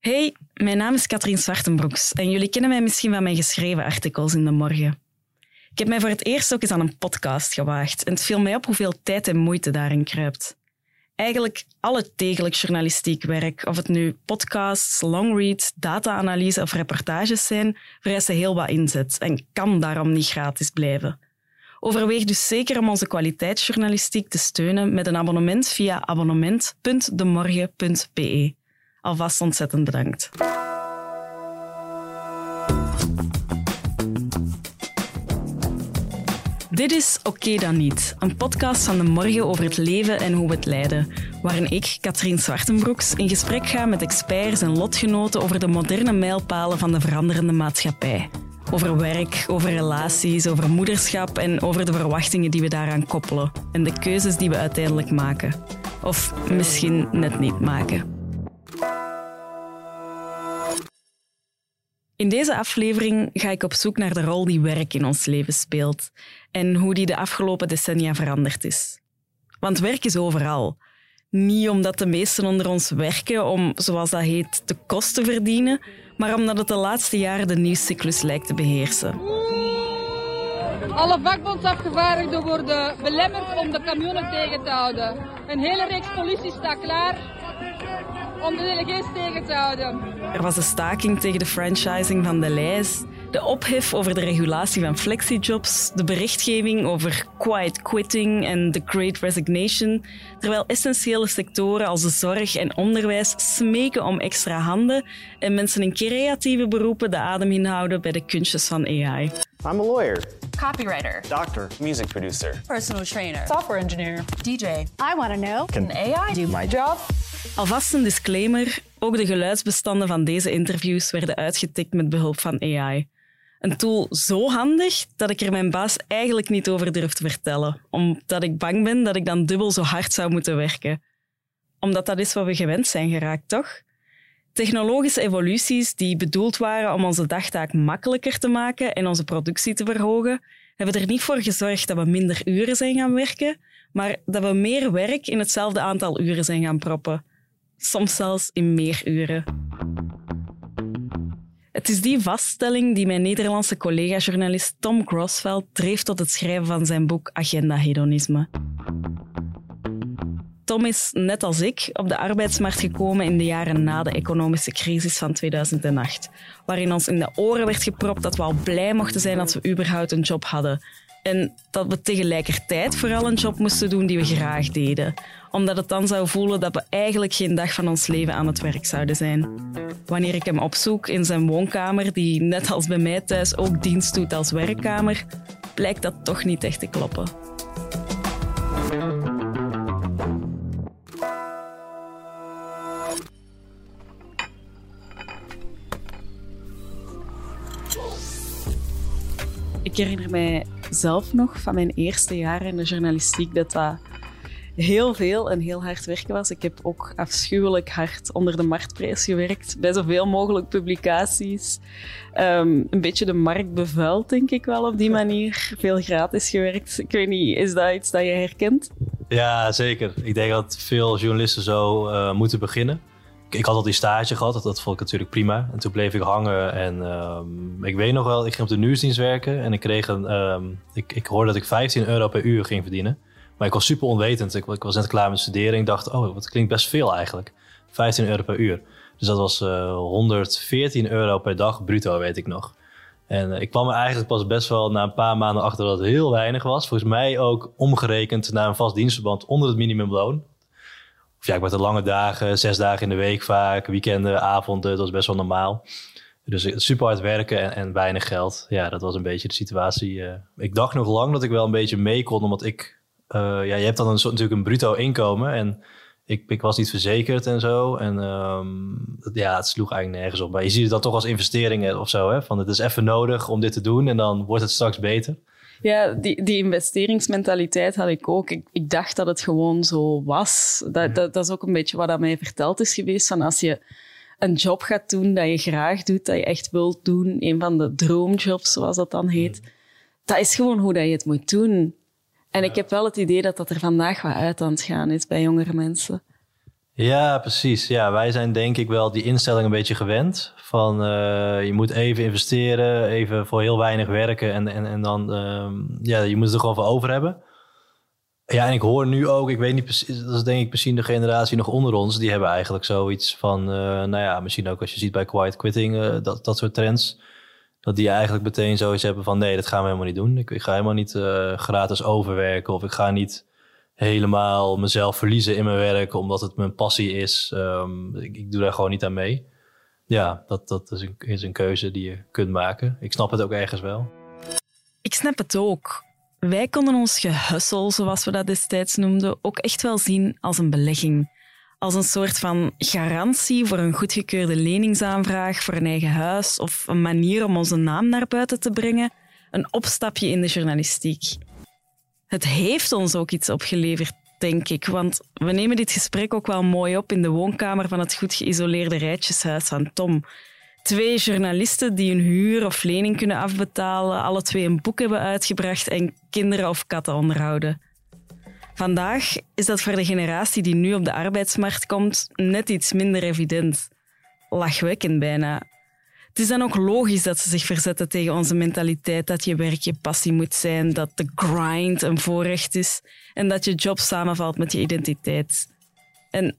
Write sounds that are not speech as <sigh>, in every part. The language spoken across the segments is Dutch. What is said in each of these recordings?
Hey, mijn naam is Katrien Zwartenbroeks en jullie kennen mij misschien van mijn geschreven artikels in de morgen. Ik heb mij voor het eerst ook eens aan een podcast gewaagd en het viel mij op hoeveel tijd en moeite daarin kruipt. Eigenlijk alle degelijk journalistiek werk, of het nu podcasts, longreads, data-analyse of reportages zijn, vereisen heel wat inzet en kan daarom niet gratis blijven. Overweeg dus zeker om onze kwaliteitsjournalistiek te steunen met een abonnement via abonnement.demorgen.be. Alvast ontzettend bedankt. Dit is Oké dan niet, een podcast van de morgen over het leven en hoe we het leiden, waarin ik, Katrien Zwartenbroeks, in gesprek ga met experts en lotgenoten over de moderne mijlpalen van de veranderende maatschappij. Over werk, over relaties, over moederschap en over de verwachtingen die we daaraan koppelen en de keuzes die we uiteindelijk maken. Of misschien net niet maken. In deze aflevering ga ik op zoek naar de rol die werk in ons leven speelt en hoe die de afgelopen decennia veranderd is. Want werk is overal. Niet omdat de meesten onder ons werken om, zoals dat heet, te kosten verdienen, maar omdat het de laatste jaren de nieuwscyclus lijkt te beheersen. Alle vakbondsafgevaardigden worden belemmerd om de camionnen tegen te houden. Een hele reeks politie staat klaar om de delegees tegen te houden. Er was een staking tegen de franchising van de lijst, de ophef over de regulatie van flexijobs, de berichtgeving over quiet quitting en the great resignation, terwijl essentiële sectoren als de zorg en onderwijs smeken om extra handen en mensen in creatieve beroepen de adem inhouden bij de kunstjes van AI. I'm a lawyer, Copywriter. doctor, music producer. Personal trainer. software engineer. DJ. I want to know. Can AI do my job? Alvast een disclaimer: ook de geluidsbestanden van deze interviews werden uitgetikt met behulp van AI. Een tool zo handig dat ik er mijn baas eigenlijk niet over durf te vertellen, omdat ik bang ben dat ik dan dubbel zo hard zou moeten werken. Omdat dat is wat we gewend zijn geraakt, toch? Technologische evoluties die bedoeld waren om onze dagtaak makkelijker te maken en onze productie te verhogen, hebben er niet voor gezorgd dat we minder uren zijn gaan werken, maar dat we meer werk in hetzelfde aantal uren zijn gaan proppen. Soms zelfs in meer uren. Het is die vaststelling die mijn Nederlandse collega-journalist Tom Grosveld dreef tot het schrijven van zijn boek Agenda Hedonisme. Tom is, net als ik, op de arbeidsmarkt gekomen in de jaren na de economische crisis van 2008, waarin ons in de oren werd gepropt dat we al blij mochten zijn dat we überhaupt een job hadden. En dat we tegelijkertijd vooral een job moesten doen die we graag deden, omdat het dan zou voelen dat we eigenlijk geen dag van ons leven aan het werk zouden zijn. Wanneer ik hem opzoek in zijn woonkamer, die net als bij mij thuis ook dienst doet als werkkamer, blijkt dat toch niet echt te kloppen. Ik herinner mij zelf nog van mijn eerste jaren in de journalistiek dat dat heel veel en heel hard werken was. Ik heb ook afschuwelijk hard onder de marktprijs gewerkt, bij zoveel mogelijk publicaties. Ehm, een beetje de markt bevuild, denk ik wel, op die manier. Veel gratis gewerkt. Ik weet niet, is dat iets dat je herkent? Ja, zeker. Ik denk dat veel journalisten zo eh, moeten beginnen. Ik, had al die stage gehad, dat, dat vond ik natuurlijk prima. En toen bleef ik hangen en ehm, ik weet nog wel, ik ging op de nieuwsdienst werken en ik kreeg een, ehm, ik, ik hoorde dat ik 15 euro per uur ging verdienen. Maar ik was super onwetend. Ik, ik was net klaar met studeren. Ik dacht, oh, dat klinkt best veel eigenlijk. 15 euro per uur. Dus dat was eh 114 euro per dag bruto, weet ik nog. En eh, ik kwam er eigenlijk pas best wel na een paar maanden achter dat het heel weinig was. Volgens mij ook omgerekend naar een vast dienstverband onder het minimumloon. Of ja, ik werd er lange dagen, zes dagen in de week vaak, weekenden, avonden, dat was best wel normaal. Dus super hard werken en, weinig geld. Ja, dat was een beetje de situatie. eh. ik dacht nog lang dat ik wel een beetje mee kon, omdat ik... eh, ja, je hebt dan een, natuurlijk een bruto inkomen en ik, ik was niet verzekerd en zo. En ehm, ja, het sloeg eigenlijk nergens op. Maar je ziet het dan toch als investeringen of zo. Hè? Van het is even nodig om dit te doen en dan wordt het straks beter. Ja, die, die investeringsmentaliteit had ik ook. Ik, ik dacht dat het gewoon zo was. Dat, dat, dat is ook een beetje wat aan mij verteld is geweest. Van als je een job gaat doen dat je graag doet, dat je echt wilt doen, een van de droomjobs, zoals dat dan heet, dat is gewoon hoe dat je het moet doen. En ik heb wel het idee dat dat er vandaag wat uit aan het gaan is bij jongere mensen. Ja, precies. Ja, wij zijn denk ik wel die instelling een beetje gewend. Van uh, je moet even investeren, even voor heel weinig werken en, en, en dan, uh, ja, je moet het er gewoon voor over hebben. Ja, en ik hoor nu ook, ik weet niet precies, dat is denk ik misschien de generatie nog onder ons, die hebben eigenlijk zoiets van, uh, nou ja, misschien ook als je ziet bij quiet quitting, uh, dat, dat soort trends, dat die eigenlijk meteen zoiets hebben van, nee, dat gaan we helemaal niet doen. Ik, ik ga helemaal niet gratis overwerken of ik ga niet helemaal mezelf verliezen in mijn werk omdat het mijn passie is. Um, ik, ik, doe daar gewoon niet aan mee. Ja, dat, dat is, een, is een keuze die je kunt maken. Ik snap het ook ergens wel. Ik snap het ook. Wij konden ons gehussel, zoals we dat destijds noemden, ook echt wel zien als een belegging. Als een soort van garantie voor een goedgekeurde leningsaanvraag voor een eigen huis of een manier om onze naam naar buiten te brengen. Een opstapje in de journalistiek. Het heeft ons ook iets opgeleverd, denk ik. Want we nemen dit gesprek ook wel mooi op in de woonkamer van het goed geïsoleerde rijtjeshuis van Tom. Twee journalisten die hun huur of lening kunnen afbetalen, alle twee een boek hebben uitgebracht en kinderen of katten onderhouden. Vandaag is dat voor de generatie die nu op de arbeidsmarkt komt net iets minder evident. Lachwekkend bijna. Het is dan ook logisch dat ze zich verzetten tegen onze mentaliteit dat je werk je passie moet zijn, dat de grind een voorrecht is en dat je job samenvalt met je identiteit. En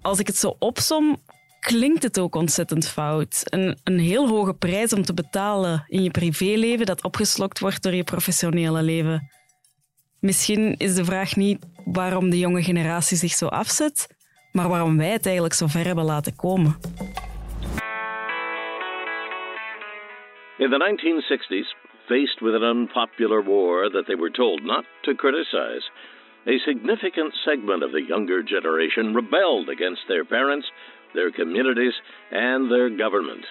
als ik het zo opsom, klinkt het ook ontzettend fout. Een, een heel hoge prijs om te betalen in je privéleven dat opgeslokt wordt door je professionele leven. Misschien is de vraag niet waarom de jonge generatie zich zo afzet, maar waarom wij het eigenlijk zo ver hebben laten komen. In the 1960s, faced with an unpopular war that they were told not to criticize, a significant segment of the younger generation rebelled against their parents, their communities, and their government.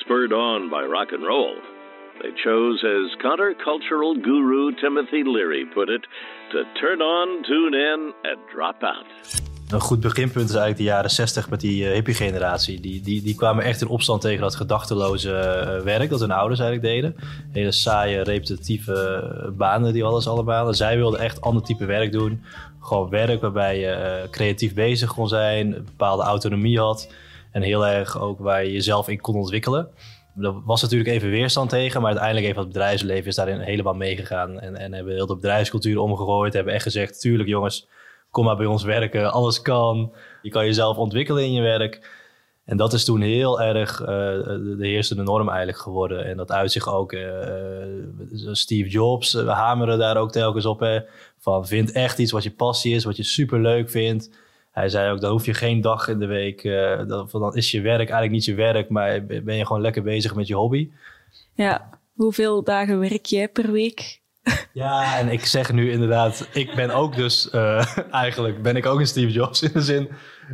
Spurred on by rock and roll, they chose, as countercultural guru Timothy Leary put it, to turn on, tune in, and drop out. Een goed beginpunt is eigenlijk de jaren 60 met die uh, hippie-generatie. Die, die, die kwamen echt in opstand tegen dat gedachteloze uh, werk dat hun ouders eigenlijk deden. Hele saaie, repetitieve banen die alles allemaal. En zij wilden echt ander type werk doen. Gewoon werk waarbij je creatief bezig kon zijn, bepaalde autonomie had. En heel erg ook waar je jezelf in kon ontwikkelen. Er was natuurlijk even weerstand tegen, maar uiteindelijk heeft het bedrijfsleven is daarin helemaal meegegaan. En, en hebben heel de bedrijfscultuur omgegooid. Hebben echt gezegd, tuurlijk jongens, kom maar bij ons werken, alles kan. Je kan jezelf ontwikkelen in je werk. En dat is toen heel erg uh, de heersende norm eigenlijk geworden. En dat uit zich ook, uh, Steve Jobs, we hameren daar ook telkens op. Hè, van vind echt iets wat je passie is, wat je super leuk vindt. Hij zei ook, dan hoef je geen dag in de week, dan is je werk eigenlijk niet je werk, maar ben je gewoon lekker bezig met je hobby. Ja, hoeveel dagen werk jij per week? Ja, en ik zeg nu inderdaad, ik ben ook dus, uh, <laughs> eigenlijk ben ik ook een Steve Jobs in de zin,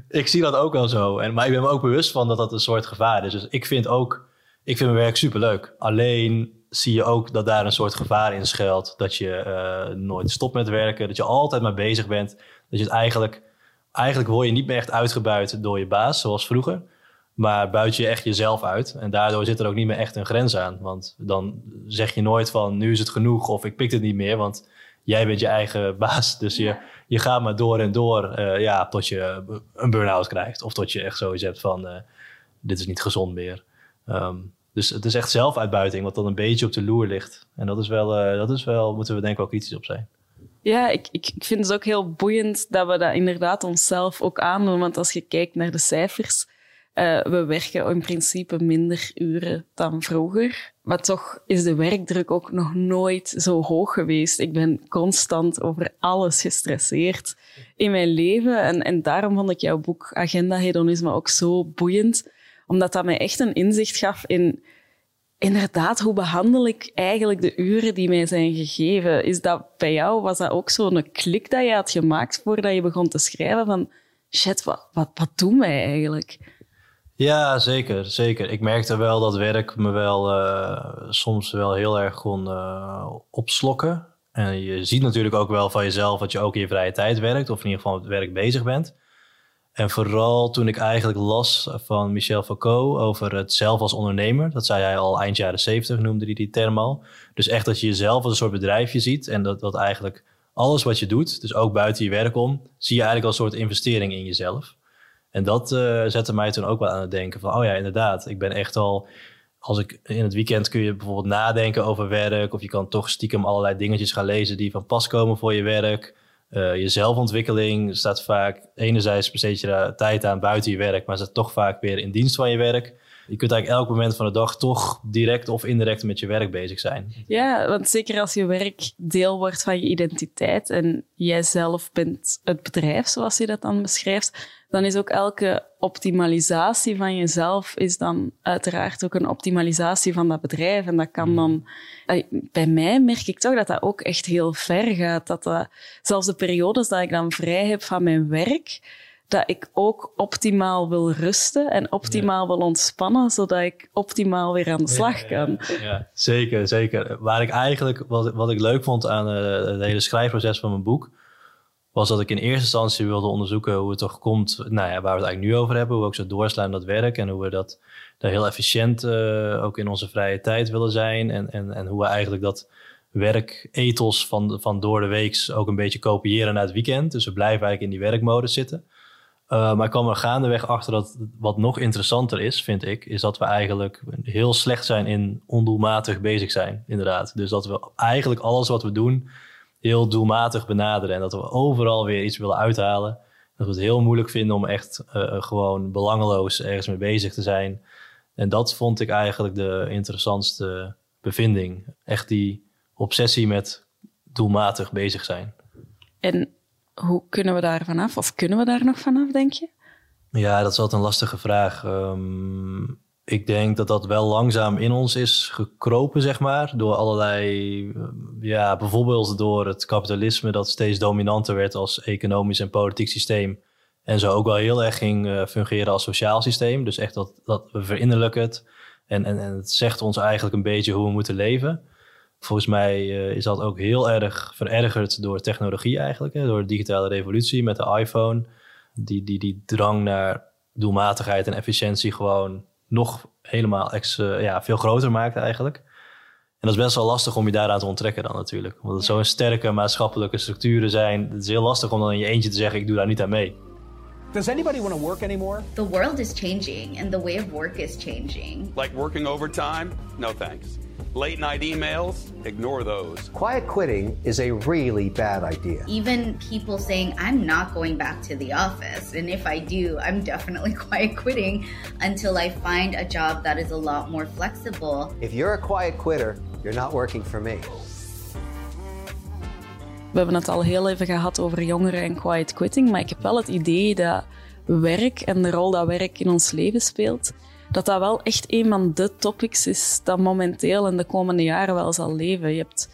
ik zie dat ook wel zo. En, maar ik ben me ook bewust van dat dat een soort gevaar is. Dus ik vind ook, ik vind mijn werk superleuk. Alleen zie je ook dat daar een soort gevaar in schuilt. Dat je uh, nooit stopt met werken, dat je altijd maar bezig bent. Dat je het eigenlijk, eigenlijk word je niet meer echt uitgebuit door je baas, zoals vroeger. Maar buit je echt jezelf uit. En daardoor zit er ook niet meer echt een grens aan. Want dan zeg je nooit van nu is het genoeg of ik pik het niet meer. Want jij bent je eigen <laughs> baas. Dus je, je gaat maar door en door uh, ja, tot je een burn-out krijgt. Of tot je echt zoiets hebt van uh, dit is niet gezond meer. Um, dus het is echt zelfuitbuiting wat dan een beetje op de loer ligt. En dat is wel, uh, dat is wel moeten we denk ik wel kritisch op zijn. Ja, ik, ik, ik vind het ook heel boeiend dat we dat inderdaad onszelf ook aandoen. Want als je kijkt naar de cijfers uh, we werken in principe minder uren dan vroeger. Maar toch is de werkdruk ook nog nooit zo hoog geweest. Ik ben constant over alles gestresseerd in mijn leven. En, en daarom vond ik jouw boek Agenda Hedonisme ook zo boeiend. Omdat dat mij echt een inzicht gaf in... Inderdaad, hoe behandel ik eigenlijk de uren die mij zijn gegeven? Is dat bij jou, was dat ook zo'n klik dat je had gemaakt voordat je begon te schrijven van shit, wat, wat, wat doen wij eigenlijk? Ja, zeker, zeker. Ik merkte wel dat werk me wel uh, soms wel heel erg kon uh, opslokken. En je ziet natuurlijk ook wel van jezelf dat je ook in je vrije tijd werkt, of in ieder geval met werk bezig bent. En vooral toen ik eigenlijk las van Michel Foucault over het zelf als ondernemer. Dat zei hij al eind jaren zeventig, noemde hij die term al. Dus echt dat je jezelf als een soort bedrijfje ziet. En dat, dat eigenlijk alles wat je doet, dus ook buiten je werk om, zie je eigenlijk als een soort investering in jezelf. En dat uh, zette mij toen ook wel aan het denken van, oh ja, inderdaad, ik ben echt al, als ik in het weekend kun je bijvoorbeeld nadenken over werk, of je kan toch stiekem allerlei dingetjes gaan lezen die van pas komen voor je werk. Uh, je zelfontwikkeling staat vaak, enerzijds besteed je daar tijd aan buiten je werk, maar staat toch vaak weer in dienst van je werk je kunt eigenlijk elk moment van de dag toch direct of indirect met je werk bezig zijn. Ja, want zeker als je werk deel wordt van je identiteit en jij zelf bent het bedrijf, zoals je dat dan beschrijft, dan is ook elke optimalisatie van jezelf is dan uiteraard ook een optimalisatie van dat bedrijf. En dat kan hmm. dan... Bij mij merk ik toch dat dat ook echt heel ver gaat. Dat dat, zelfs de periodes dat ik dan vrij heb van mijn werk dat ik ook optimaal wil rusten en optimaal wil ontspannen, zodat ik optimaal weer aan de slag kan. Ja, zeker, zeker. Waar ik eigenlijk, wat, wat ik leuk vond aan uh, het hele schrijfproces van mijn boek, was dat ik in eerste instantie wilde onderzoeken hoe het toch komt, nou ja, waar we het eigenlijk nu over hebben, hoe we ook zo doorslaan dat werk en hoe we dat daar heel efficiënt uh, ook in onze vrije tijd willen zijn en, en, en hoe we eigenlijk dat werkethos van, van door de weeks ook een beetje kopiëren naar het weekend. Dus we blijven eigenlijk in die werkmodus zitten. Uh, maar ik kwam er gaandeweg achter dat wat nog interessanter is, vind ik, is dat we eigenlijk heel slecht zijn in ondoelmatig bezig zijn, inderdaad. Dus dat we eigenlijk alles wat we doen heel doelmatig benaderen en dat we overal weer iets willen uithalen. Dat we het heel moeilijk vinden om echt uh, gewoon belangeloos ergens mee bezig te zijn. En dat vond ik eigenlijk de interessantste bevinding. Echt die obsessie met doelmatig bezig zijn. En hoe kunnen we daar vanaf? Of kunnen we daar nog vanaf, denk je? Ja, dat is altijd een lastige vraag. Um, ik denk dat dat wel langzaam in ons is gekropen, zeg maar. Door allerlei, eh, ja, bijvoorbeeld door het kapitalisme dat steeds dominanter werd als economisch en politiek systeem. En zo ook wel heel erg ging uh, fungeren als sociaal systeem. Dus echt dat, dat we verinnerlijken het. En, en, en het zegt ons eigenlijk een beetje hoe we moeten leven. Volgens mij uh, is dat ook heel erg verergerd door technologie eigenlijk. Hè? Door de digitale revolutie met de iPhone. Die, die, die drang naar doelmatigheid en efficiëntie gewoon nog helemaal ex, uh, ja, veel groter maakt eigenlijk. En dat is best wel lastig om je daaraan te onttrekken dan natuurlijk. Omdat het zo'n sterke maatschappelijke structuren zijn. Het is heel lastig om dan in je eentje te zeggen, ik doe daar niet aan mee. Does anybody want to work anymore? The world is changing and the way of work is changing. Like working overtime? No thanks. Late night emails, ignore those. Quiet quitting is a really bad idea. Even people saying, I'm not going back to the office. And if I do, I'm definitely <laughs> quiet quitting until I find a job that is a lot more flexible. If you're a quiet quitter, you're not working for me. We hebben het al heel even gehad over jongeren en quiet quitting, maar ik heb wel het idee dat werk en de rol dat werk in ons leven speelt, dat dat wel echt een van de topics is dat momenteel in de komende jaren wel zal leven. Je hebt,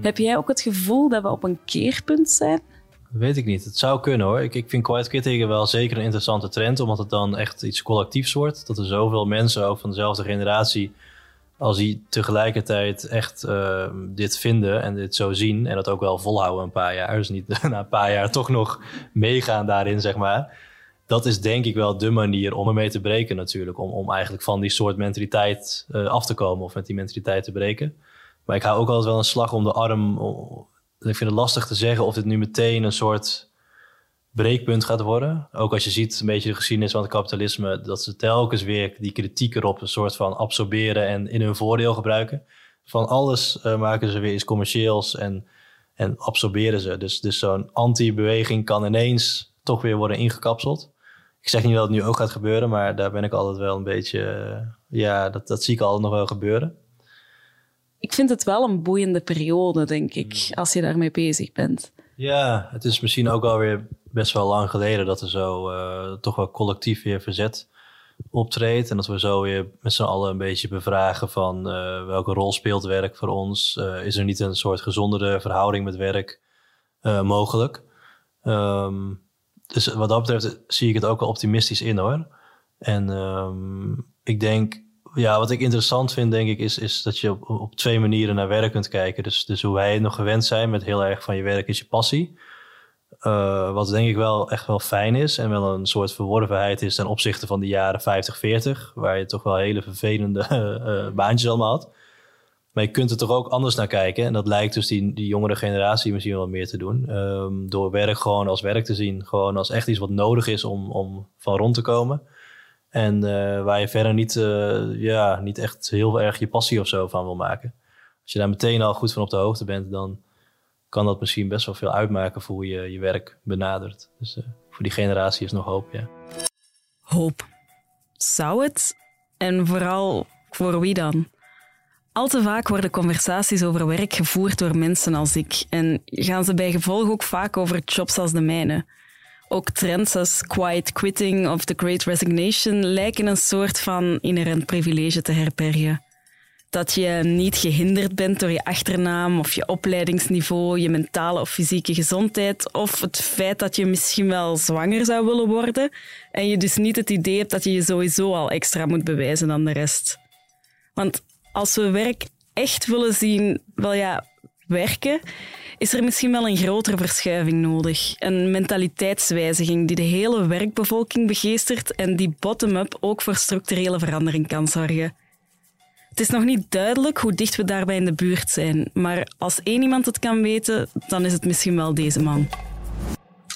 heb jij ook het gevoel dat we op een keerpunt zijn? Weet ik niet. Het zou kunnen hoor. Ik, ik vind quiet quitting wel zeker een interessante trend, omdat het dan echt iets collectiefs wordt. Dat er zoveel mensen, ook van dezelfde generatie, als die tegelijkertijd echt uh, dit vinden en dit zo zien en dat ook wel volhouden een paar jaar. Dus niet <laughs> na een paar jaar toch nog meegaan daarin, zeg maar dat is denk ik wel de manier om ermee te breken natuurlijk. Om, om eigenlijk van die soort mentaliteit uh, af te komen of met die mentaliteit te breken. Maar ik hou ook altijd wel een slag om de arm. Ik vind het lastig te zeggen of dit nu meteen een soort breekpunt gaat worden. Ook als je ziet een beetje de geschiedenis van het kapitalisme, dat ze telkens weer die kritiek erop een soort van absorberen en in hun voordeel gebruiken. Van alles uh, maken ze weer iets commercieels en, en absorberen ze. Dus, dus zo'n anti-beweging kan ineens toch weer worden ingekapseld. Ik zeg niet dat het nu ook gaat gebeuren, maar daar ben ik altijd wel een beetje. Eh, ja, dat, dat zie ik altijd nog wel gebeuren. Ik vind het wel een boeiende periode, denk ik, hmm. als je daarmee bezig bent. Ja, het is misschien ook alweer best wel lang geleden dat er zo uh, toch wel collectief weer verzet optreedt. En dat we zo weer met z'n allen een beetje bevragen van uh, welke rol speelt werk voor ons? Uh, is er niet een soort gezondere verhouding met werk mogelijk? Um, dus wat dat betreft zie ik het ook wel optimistisch in hoor. En um, ik denk, ja, wat ik interessant vind, denk ik, is, is dat je op, op twee manieren naar werk kunt kijken. Dus, dus hoe wij nog gewend zijn met heel erg van je werk is je passie. Uh, wat denk ik wel echt wel fijn is en wel een soort verworvenheid is ten opzichte van de jaren 50, 40, waar je toch wel hele vervelende uh, <laughs> baantjes allemaal had. Maar je kunt er toch ook anders naar kijken. En dat lijkt dus die, jongere generatie misschien wel meer te doen. Ehm, door werk gewoon als werk te zien. Gewoon als echt iets wat nodig is om, om van rond te komen. En eh, waar je verder niet, eh, ja, niet echt heel erg je passie of zo van wil maken. Als je daar meteen al goed van op de hoogte bent, dan kan dat misschien best wel veel uitmaken voor hoe je je werk benadert. Dus uh, voor die generatie is nog hoop, ja. Hoop. Zou het? En vooral voor wie dan? Al te vaak worden conversaties over werk gevoerd door mensen als ik en gaan ze bij gevolg ook vaak over jobs als de mijne. Ook trends als quiet quitting of the great resignation lijken een soort van inherent privilege te herbergen. Dat je niet gehinderd bent door je achternaam of je opleidingsniveau, je mentale of fysieke gezondheid of het feit dat je misschien wel zwanger zou willen worden en je dus niet het idee hebt dat je je sowieso al extra moet bewijzen dan de rest. Want als we werk echt willen zien, wel ja, werken, is er misschien wel een grotere verschuiving nodig. Een mentaliteitswijziging die de hele werkbevolking begeestert en die bottom-up ook voor structurele verandering kan zorgen. Het is nog niet duidelijk hoe dicht we daarbij in de buurt zijn, maar als één iemand het kan weten, dan is het misschien wel deze man.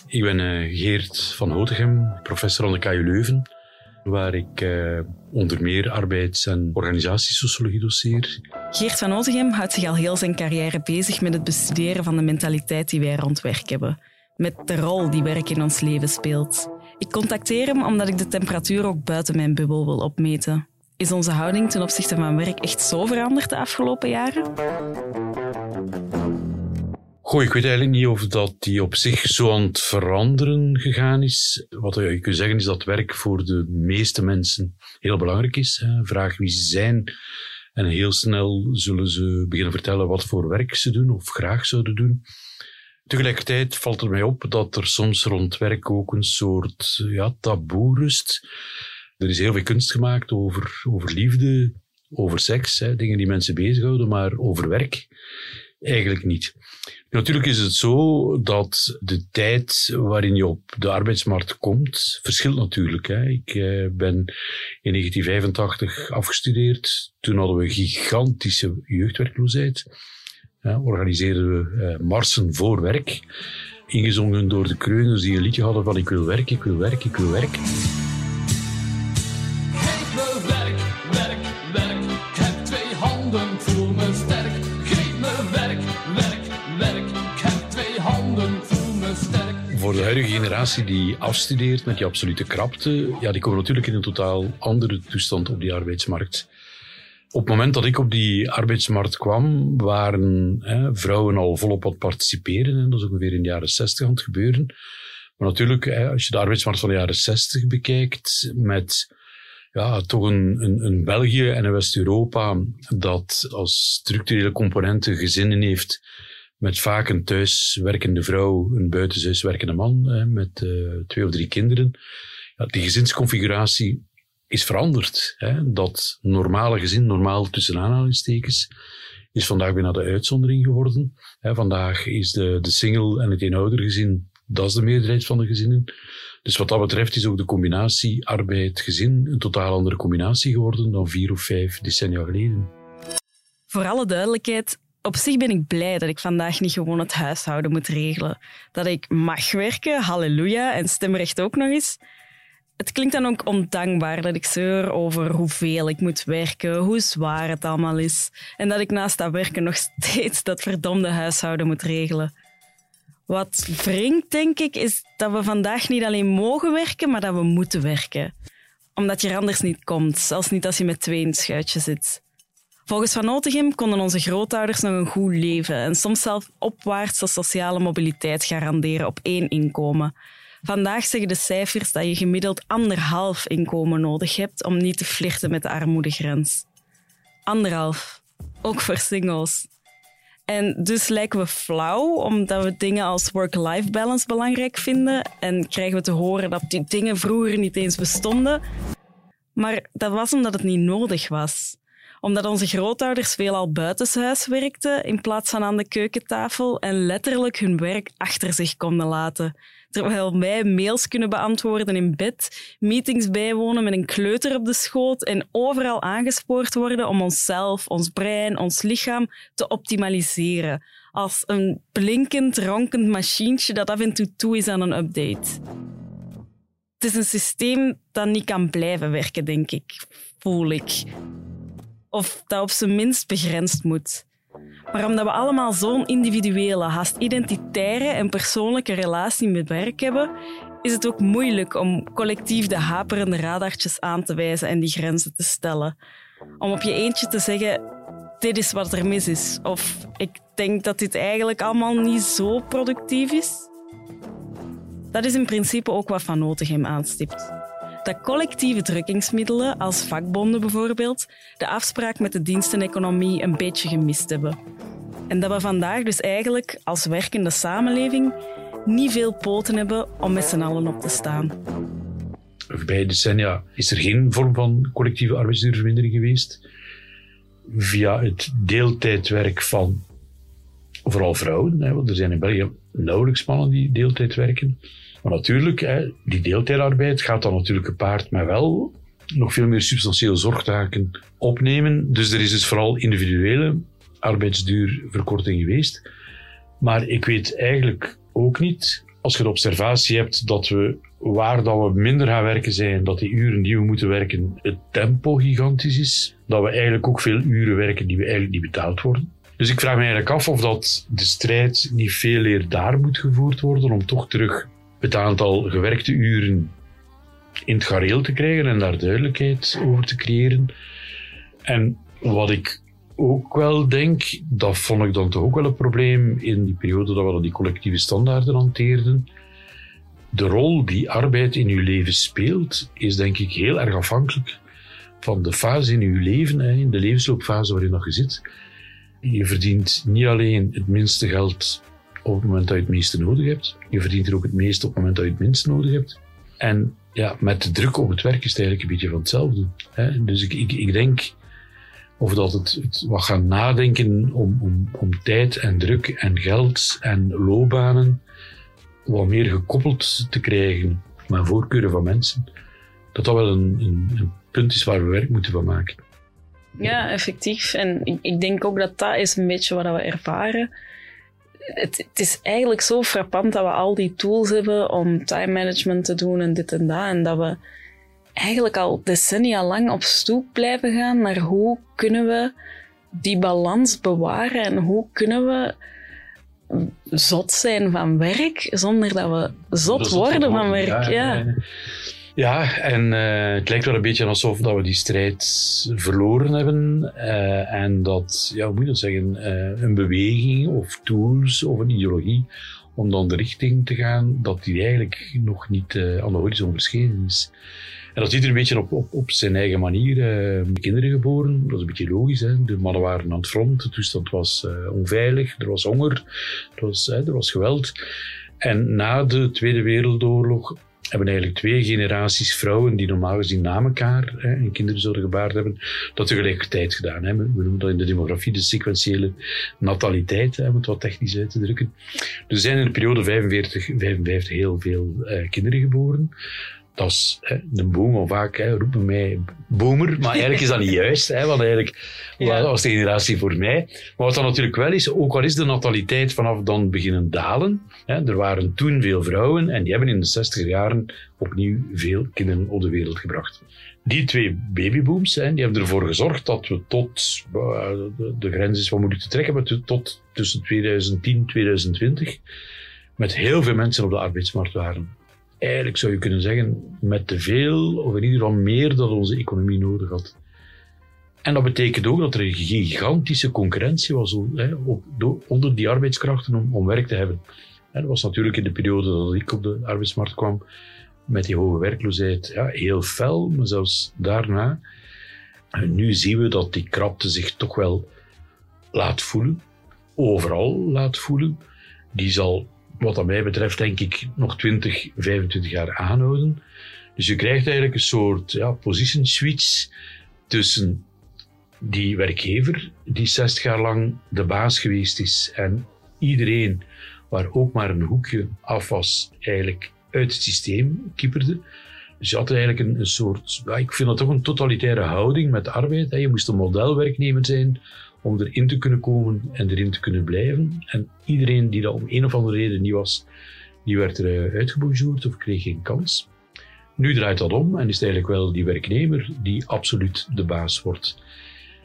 Ik ben uh, Geert van Hotegem, professor aan de KU Leuven waar ik uh, onder meer arbeids- en organisatiesociologie doseer. Geert van Otegem houdt zich al heel zijn carrière bezig met het bestuderen van de mentaliteit die wij rond werk hebben. Met de rol die werk in ons leven speelt. Ik contacteer hem omdat ik de temperatuur ook buiten mijn bubbel wil opmeten. Is onze houding ten opzichte van werk echt zo veranderd de afgelopen jaren? Goh, ik weet eigenlijk niet of dat die op zich zo aan het veranderen gegaan is. Wat je kunt zeggen is dat werk voor de meeste mensen heel belangrijk is. Vraag wie ze zijn. En heel snel zullen ze beginnen vertellen wat voor werk ze doen of graag zouden doen. Tegelijkertijd valt er mij op dat er soms rond werk ook een soort ja, taboe rust. Er is heel veel kunst gemaakt over, over liefde, over seks, hè, dingen die mensen bezighouden, maar over werk eigenlijk niet. Natuurlijk is het zo dat de tijd waarin je op de arbeidsmarkt komt, verschilt natuurlijk. Hè. Ik eh, ben in 1985 afgestudeerd. Toen hadden we gigantische jeugdwerkloosheid. Organiseerden we uh, marsen voor werk. Ingezongen door de kreuners die een liedje hadden van ik wil werk, ik wil werk, ik wil werk. Huidige generatie die afstudeert met die absolute krapte, ja, die komen natuurlijk in een totaal andere toestand op die arbeidsmarkt. Op het moment dat ik op die arbeidsmarkt kwam, waren hè, vrouwen al volop aan het participeren. En dat is ongeveer in de jaren 60 aan het gebeuren. Maar natuurlijk, hè, als je de arbeidsmarkt van de jaren 60 bekijkt, met ja, toch een België en een West-Europa dat als structurele componenten gezinnen heeft met vaak een thuiswerkende vrouw, een buitenshuis werkende man hè, met uh, twee of drie kinderen. Ja, die gezinsconfiguratie is veranderd. Hè. Dat normale gezin, normaal tussen aanhalingstekens, is vandaag bijna de uitzondering geworden. Hè, vandaag is de, de single en het eenoudergezin, dat is de meerderheid van de gezinnen. Dus wat dat betreft is ook de combinatie arbeid-gezin een totaal andere combinatie geworden dan vier of vijf decennia geleden. Voor alle duidelijkheid, op zich ben ik blij dat ik vandaag niet gewoon het huishouden moet regelen. Dat ik mag werken, halleluja, en stemrecht ook nog eens. Het klinkt dan ook ondankbaar dat ik zeur over hoeveel ik moet werken, hoe zwaar het allemaal is. En dat ik naast dat werken nog steeds dat verdomde huishouden moet regelen. Wat wringt, denk ik, is dat we vandaag niet alleen mogen werken, maar dat we moeten werken. Omdat je er anders niet komt, zelfs niet als je met twee in het schuitje zit. Volgens Van Otegem konden onze grootouders nog een goed leven en soms zelf opwaartse sociale mobiliteit garanderen op één inkomen. Vandaag zeggen de cijfers dat je gemiddeld anderhalf inkomen nodig hebt om niet te flirten met de armoedegrens. Anderhalf. Ook voor singles. En dus lijken we flauw omdat we dingen als work-life balance belangrijk vinden en krijgen we te horen dat die dingen vroeger niet eens bestonden. Maar dat was omdat het niet nodig was Omdat onze grootouders veelal buitenshuis werkten in plaats van aan de keukentafel en letterlijk hun werk achter zich konden laten. Terwijl wij mails kunnen beantwoorden in bed, meetings bijwonen met een kleuter op de schoot en overal aangespoord worden om onszelf, ons brein, ons lichaam te optimaliseren. Als een blinkend, ronkend machientje dat af en toe toe is aan een update. Het is een systeem dat niet kan blijven werken, denk ik. Voel ik. Of dat op zijn minst begrensd moet. Maar omdat we allemaal zo'n individuele, haast identitaire en persoonlijke relatie met werk hebben, is het ook moeilijk om collectief de haperende radartjes aan te wijzen en die grenzen te stellen. Om op je eentje te zeggen, dit is wat er mis is. Of ik denk dat dit eigenlijk allemaal niet zo productief is. Dat is in principe ook wat Van Notegem aanstipt. Dat collectieve drukkingsmiddelen, als vakbonden bijvoorbeeld, de afspraak met de diensteneconomie een beetje gemist hebben. En dat we vandaag dus eigenlijk als werkende samenleving niet veel poten hebben om met z'n allen op te staan. Voorbije decennia is er geen vorm van collectieve arbeidsduurvermindering geweest. Via het deeltijdwerk van vooral vrouwen, hè, want er zijn in België nauwelijks mannen die deeltijd werken. Maar natuurlijk, hè, die deeltijdarbeid gaat dan natuurlijk gepaard met wel nog veel meer substantiële zorgtaken opnemen. Dus er is dus vooral individuele arbeidsduurverkorting geweest. Maar ik weet eigenlijk ook niet, als je de observatie hebt dat we waar dat we minder gaan werken zijn, dat die uren die we moeten werken, het tempo gigantisch is. Dat we eigenlijk ook veel uren werken die we eigenlijk niet betaald worden. Dus ik vraag me eigenlijk af of dat de strijd niet veel eer daar moet gevoerd worden om toch terug het aantal gewerkte uren in het gareel te krijgen en daar duidelijkheid over te creëren. En wat ik ook wel denk, dat vond ik dan toch ook wel een probleem in die periode dat we die collectieve standaarden hanteerden. De rol die arbeid in uw leven speelt, is denk ik heel erg afhankelijk van de fase in uw leven, in de levensloopfase waarin je zit. Je verdient niet alleen het minste geld op het moment dat je het meeste nodig hebt. Je verdient er ook het meeste op het moment dat je het minst nodig hebt. En ja, met de druk op het werk is het eigenlijk een beetje van hetzelfde. Hè? Dus ik, ik, ik denk of dat het, wat gaan nadenken om, om, om tijd en druk en geld en loopbanen wat meer gekoppeld te krijgen met voorkeuren van mensen, dat dat wel een, een, een punt is waar we werk moeten van maken. Ja, effectief. En ik, ik denk ook dat dat is een beetje wat we ervaren. Het, het, is eigenlijk zo frappant dat we al die tools hebben om time management te doen en dit en dat. En dat we eigenlijk al decennia lang op stoep blijven gaan naar hoe kunnen we die balans bewaren en hoe kunnen we zot zijn van werk zonder dat we zot worden van werk. Ja, ja. ja en uh, het lijkt wel een beetje alsof dat we die strijd verloren hebben uh, en dat, ja, hoe moet je dat zeggen, uh, een beweging of tools of een ideologie om dan de richting te gaan, dat die eigenlijk nog niet aan de horizon verschenen is. En dat ziet er een beetje op, op, op zijn eigen manier. Kinderen geboren, dat is een beetje logisch. Hè? De mannen waren aan het front, de toestand was onveilig, er was honger, er was, er was geweld. En na de Tweede Wereldoorlog hebben eigenlijk twee generaties vrouwen die normaal gezien na elkaar hè, en kinderen zouden gebaard hebben, dat tegelijkertijd gedaan. Hè. We noemen dat in de demografie de sequentiële nataliteit, hè, om het wat technisch uit te drukken. Dus er zijn in de periode 45, 55 heel veel uh, kinderen geboren dat is hè, de boomer vaak hè, roepen mij boomer, maar eigenlijk is dat niet juist, hè, want eigenlijk ja. was de generatie voor mij. Maar wat dan natuurlijk wel is, ook al is de nataliteit vanaf dan beginnen dalen, hè, er waren toen veel vrouwen en die hebben in de 60 jaren opnieuw veel kinderen op de wereld gebracht. Die twee babybooms hè, die hebben ervoor gezorgd dat we tot, de, de grens is wat moeilijk te trekken, maar tot tussen 2010 en 2020 met heel veel mensen op de arbeidsmarkt waren eigenlijk zou je kunnen zeggen, met te veel, of in ieder geval meer dan onze economie nodig had. En dat betekent ook dat er een gigantische concurrentie was onder die arbeidskrachten om, werk te hebben. En dat was natuurlijk in de periode dat ik op de arbeidsmarkt kwam, met die hoge werkloosheid, ja, heel fel, maar zelfs daarna. Nu zien we dat die krapte zich toch wel laat voelen, overal laat voelen. Die zal wat dat mij betreft, denk ik, nog 20, 25 jaar aanhouden. Dus je krijgt eigenlijk een soort ja, position switch tussen die werkgever die 60 jaar lang de baas geweest is en iedereen waar ook maar een hoekje af was, eigenlijk uit het systeem kieperde. Dus je had eigenlijk een, soort, ik vind dat toch een totalitaire houding met arbeid. Je moest een modelwerknemer zijn om erin te kunnen komen en erin te kunnen blijven. En iedereen die dat om een of andere reden niet was, die werd er uitgebonjourd of kreeg geen kans. Nu draait dat om en is het eigenlijk wel die werknemer die absoluut de baas wordt.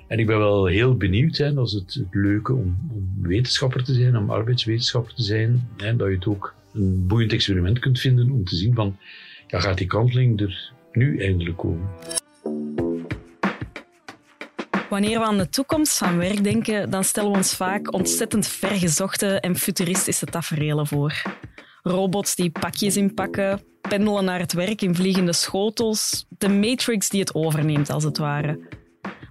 En ik ben wel heel benieuwd, hè, dat is het, het leuke om, om, wetenschapper te zijn, om arbeidswetenschapper te zijn, hè, dat je het ook een boeiend experiment kunt vinden om te zien van, ja, gaat die kanteling er nu eindelijk komen? Wanneer we aan de toekomst van werk denken, dan stellen we ons vaak ontzettend vergezochte en futuristische taferelen voor. Robots die pakjes inpakken, pendelen naar het werk in vliegende schotels, de Matrix die het overneemt als het ware.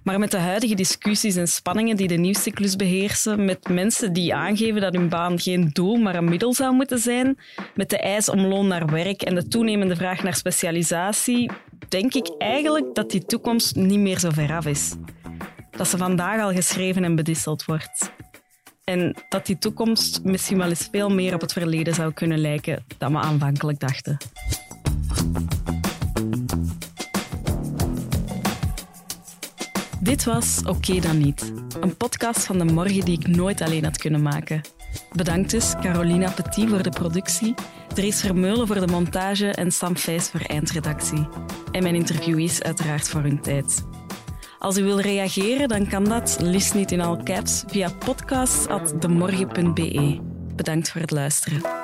Maar met de huidige discussies en spanningen die de nieuwscyclus beheersen, met mensen die aangeven dat hun baan geen doel, maar een middel zou moeten zijn, met de eis om loon naar werk en de toenemende vraag naar specialisatie, denk ik eigenlijk dat die toekomst niet meer zo ver af is. Dat ze vandaag al geschreven en bedisseld wordt. En dat die toekomst misschien wel eens veel meer op het verleden zou kunnen lijken dan we aanvankelijk dachten. Dit was Oké dan niet. Een podcast van de morgen die ik nooit alleen had kunnen maken. Bedankt dus Carolina Petit voor de productie, Dries Vermeulen voor de montage en Sam Vijs voor eindredactie. En mijn interviewees uiteraard voor hun tijd. Als u wil reageren, dan kan dat, liefst niet in all caps, via podcast.demorgen.be. Bedankt voor het luisteren.